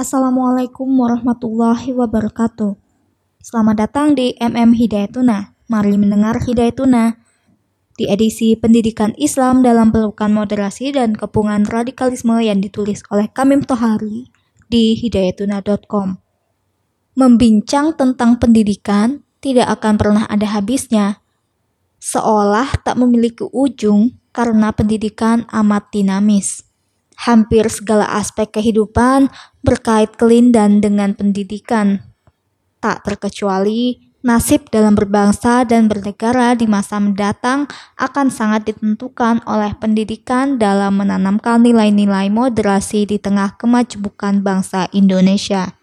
Assalamualaikum warahmatullahi wabarakatuh. Selamat datang di MM Hidayatuna. Mari mendengar Hidayatuna. Di edisi Pendidikan Islam dalam Pelukan Moderasi dan Kepungan Radikalisme yang ditulis oleh Kamim Tohari di hidayatuna.com. Membincang tentang pendidikan tidak akan pernah ada habisnya. Seolah tak memiliki ujung karena pendidikan amat dinamis. Hampir segala aspek kehidupan berkait kelindan dengan pendidikan. Tak terkecuali nasib dalam berbangsa dan bernegara di masa mendatang akan sangat ditentukan oleh pendidikan dalam menanamkan nilai-nilai moderasi di tengah kemajemukan bangsa Indonesia.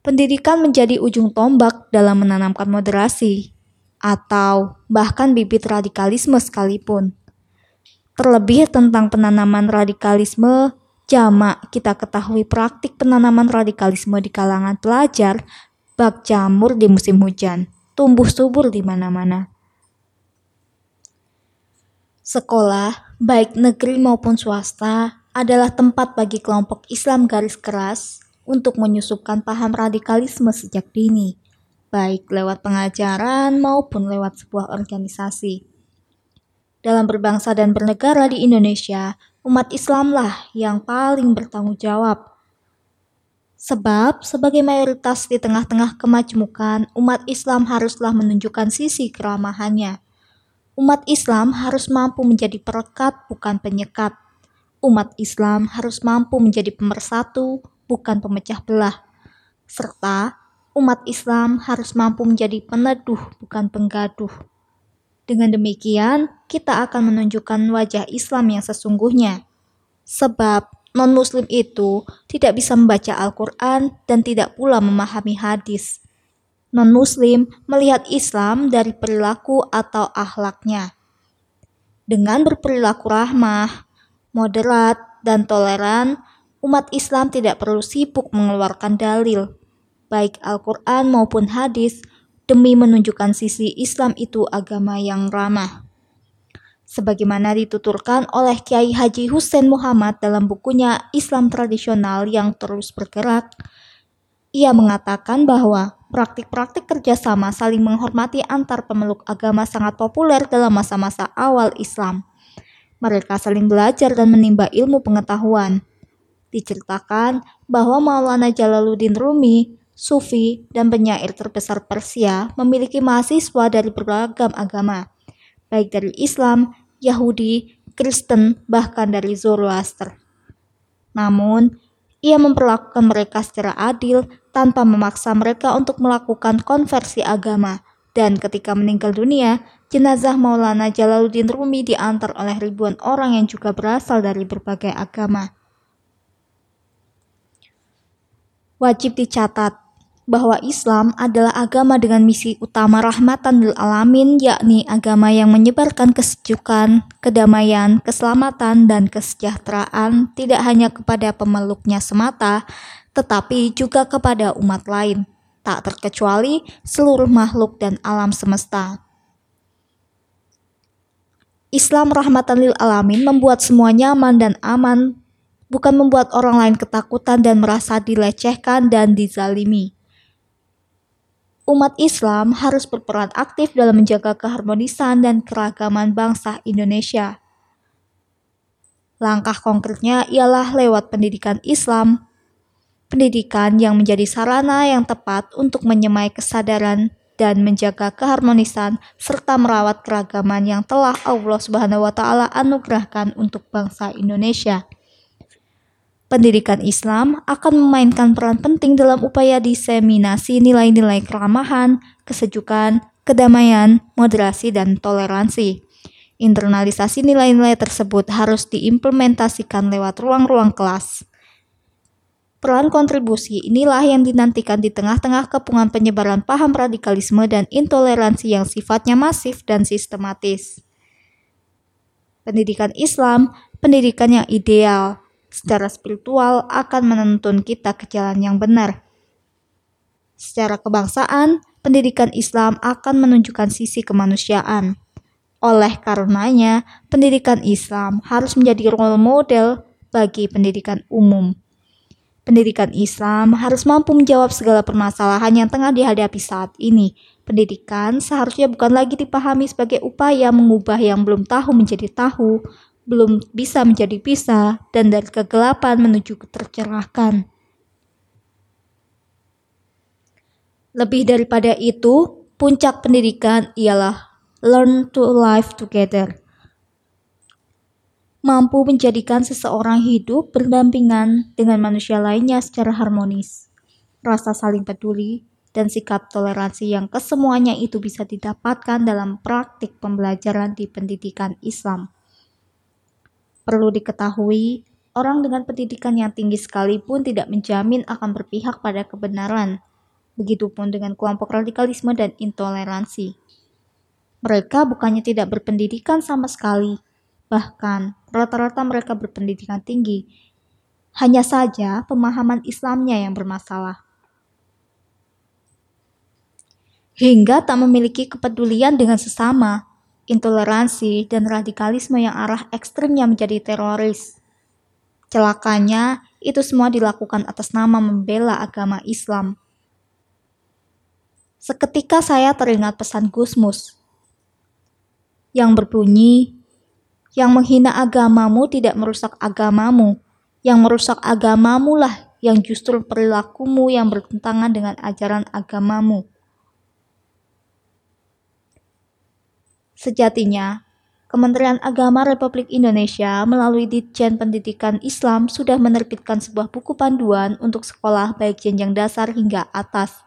Pendidikan menjadi ujung tombak dalam menanamkan moderasi, atau bahkan bibit radikalisme sekalipun. Terlebih tentang penanaman radikalisme, jamak kita ketahui praktik penanaman radikalisme di kalangan pelajar bak jamur di musim hujan, tumbuh subur di mana-mana. Sekolah, baik negeri maupun swasta, adalah tempat bagi kelompok Islam garis keras untuk menyusupkan paham radikalisme sejak dini, baik lewat pengajaran maupun lewat sebuah organisasi. Dalam berbangsa dan bernegara di Indonesia, umat Islamlah yang paling bertanggung jawab. Sebab, sebagai mayoritas di tengah-tengah kemajmukan, umat Islam haruslah menunjukkan sisi keramahannya. Umat Islam harus mampu menjadi perekat, bukan penyekat. Umat Islam harus mampu menjadi pemersatu, bukan pemecah belah. Serta, umat Islam harus mampu menjadi peneduh, bukan penggaduh. Dengan demikian, kita akan menunjukkan wajah Islam yang sesungguhnya. Sebab non-muslim itu tidak bisa membaca Al-Quran dan tidak pula memahami hadis. Non-muslim melihat Islam dari perilaku atau akhlaknya. Dengan berperilaku rahmah, moderat, dan toleran, umat Islam tidak perlu sibuk mengeluarkan dalil, baik Al-Quran maupun hadis, demi menunjukkan sisi Islam itu agama yang ramah. Sebagaimana dituturkan oleh Kiai Haji Hussein Muhammad dalam bukunya Islam Tradisional yang terus bergerak, ia mengatakan bahwa praktik-praktik kerjasama saling menghormati antar pemeluk agama sangat populer dalam masa-masa awal Islam. Mereka saling belajar dan menimba ilmu pengetahuan. Diceritakan bahwa Maulana Jalaluddin Rumi Sufi, dan penyair terbesar Persia memiliki mahasiswa dari beragam agama, baik dari Islam, Yahudi, Kristen, bahkan dari Zoroaster. Namun, ia memperlakukan mereka secara adil tanpa memaksa mereka untuk melakukan konversi agama. Dan ketika meninggal dunia, jenazah Maulana Jalaluddin Rumi diantar oleh ribuan orang yang juga berasal dari berbagai agama. Wajib dicatat, bahwa Islam adalah agama dengan misi utama rahmatan lil alamin, yakni agama yang menyebarkan kesejukan, kedamaian, keselamatan, dan kesejahteraan tidak hanya kepada pemeluknya semata, tetapi juga kepada umat lain, tak terkecuali seluruh makhluk dan alam semesta. Islam rahmatan lil alamin membuat semua nyaman dan aman, bukan membuat orang lain ketakutan dan merasa dilecehkan dan dizalimi umat Islam harus berperan aktif dalam menjaga keharmonisan dan keragaman bangsa Indonesia. Langkah konkretnya ialah lewat pendidikan Islam, pendidikan yang menjadi sarana yang tepat untuk menyemai kesadaran dan menjaga keharmonisan serta merawat keragaman yang telah Allah Subhanahu wa taala anugerahkan untuk bangsa Indonesia. Pendidikan Islam akan memainkan peran penting dalam upaya diseminasi nilai-nilai keramahan, kesejukan, kedamaian, moderasi, dan toleransi. Internalisasi nilai-nilai tersebut harus diimplementasikan lewat ruang-ruang kelas. Peran kontribusi inilah yang dinantikan di tengah-tengah kepungan penyebaran paham radikalisme dan intoleransi yang sifatnya masif dan sistematis. Pendidikan Islam, pendidikan yang ideal, secara spiritual akan menuntun kita ke jalan yang benar. Secara kebangsaan, pendidikan Islam akan menunjukkan sisi kemanusiaan. Oleh karenanya, pendidikan Islam harus menjadi role model bagi pendidikan umum. Pendidikan Islam harus mampu menjawab segala permasalahan yang tengah dihadapi saat ini. Pendidikan seharusnya bukan lagi dipahami sebagai upaya mengubah yang belum tahu menjadi tahu, belum bisa menjadi bisa, dan dari kegelapan menuju ketercerahkan. Lebih daripada itu, puncak pendidikan ialah learn to live together mampu menjadikan seseorang hidup berdampingan dengan manusia lainnya secara harmonis. Rasa saling peduli dan sikap toleransi yang kesemuanya itu bisa didapatkan dalam praktik pembelajaran di pendidikan Islam. Perlu diketahui, orang dengan pendidikan yang tinggi sekalipun tidak menjamin akan berpihak pada kebenaran. Begitupun dengan kelompok radikalisme dan intoleransi. Mereka bukannya tidak berpendidikan sama sekali, bahkan rata-rata mereka berpendidikan tinggi. Hanya saja pemahaman Islamnya yang bermasalah. Hingga tak memiliki kepedulian dengan sesama, intoleransi, dan radikalisme yang arah ekstrimnya menjadi teroris. Celakanya, itu semua dilakukan atas nama membela agama Islam. Seketika saya teringat pesan Gusmus yang berbunyi, yang menghina agamamu tidak merusak agamamu. Yang merusak agamamu lah yang justru perilakumu yang bertentangan dengan ajaran agamamu. Sejatinya, Kementerian Agama Republik Indonesia melalui Ditjen Pendidikan Islam sudah menerbitkan sebuah buku panduan untuk sekolah baik jenjang dasar hingga atas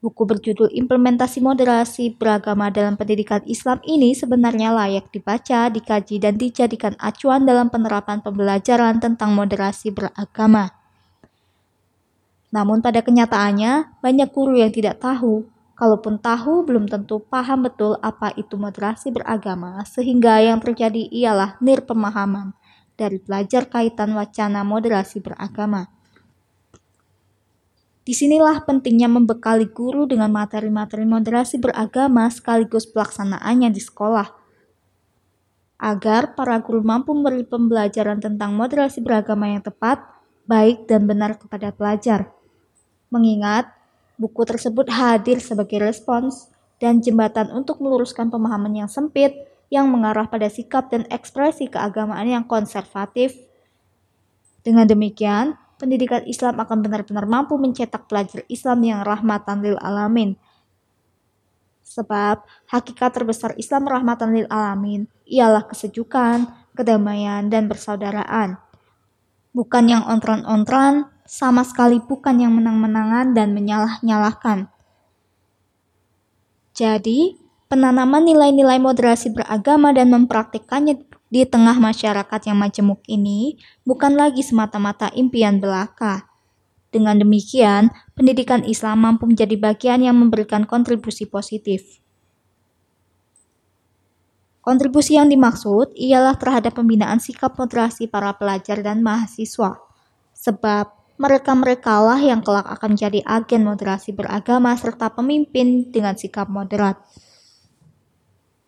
Buku berjudul Implementasi Moderasi Beragama dalam Pendidikan Islam ini sebenarnya layak dibaca, dikaji, dan dijadikan acuan dalam penerapan pembelajaran tentang moderasi beragama. Namun pada kenyataannya, banyak guru yang tidak tahu. Kalaupun tahu, belum tentu paham betul apa itu moderasi beragama, sehingga yang terjadi ialah nir pemahaman dari pelajar kaitan wacana moderasi beragama. Di sinilah pentingnya membekali guru dengan materi-materi moderasi beragama sekaligus pelaksanaannya di sekolah. Agar para guru mampu memberi pembelajaran tentang moderasi beragama yang tepat, baik dan benar kepada pelajar. Mengingat, buku tersebut hadir sebagai respons dan jembatan untuk meluruskan pemahaman yang sempit yang mengarah pada sikap dan ekspresi keagamaan yang konservatif. Dengan demikian, pendidikan Islam akan benar-benar mampu mencetak pelajar Islam yang rahmatan lil alamin. Sebab hakikat terbesar Islam rahmatan lil alamin ialah kesejukan, kedamaian, dan persaudaraan. Bukan yang ontran-ontran, sama sekali bukan yang menang-menangan dan menyalah-nyalahkan. Jadi, penanaman nilai-nilai moderasi beragama dan mempraktikkannya di tengah masyarakat yang majemuk ini bukan lagi semata-mata impian belaka. Dengan demikian, pendidikan Islam mampu menjadi bagian yang memberikan kontribusi positif. Kontribusi yang dimaksud ialah terhadap pembinaan sikap moderasi para pelajar dan mahasiswa, sebab mereka-mereka lah yang kelak akan menjadi agen moderasi beragama serta pemimpin dengan sikap moderat.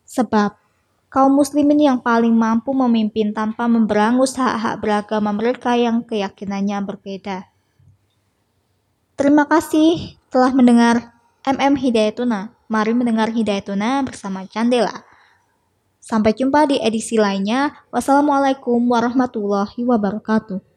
Sebab kaum muslimin yang paling mampu memimpin tanpa memberangus hak-hak beragama mereka yang keyakinannya berbeda. Terima kasih telah mendengar MM Hidayatuna. Mari mendengar Hidayatuna bersama Candela. Sampai jumpa di edisi lainnya. Wassalamualaikum warahmatullahi wabarakatuh.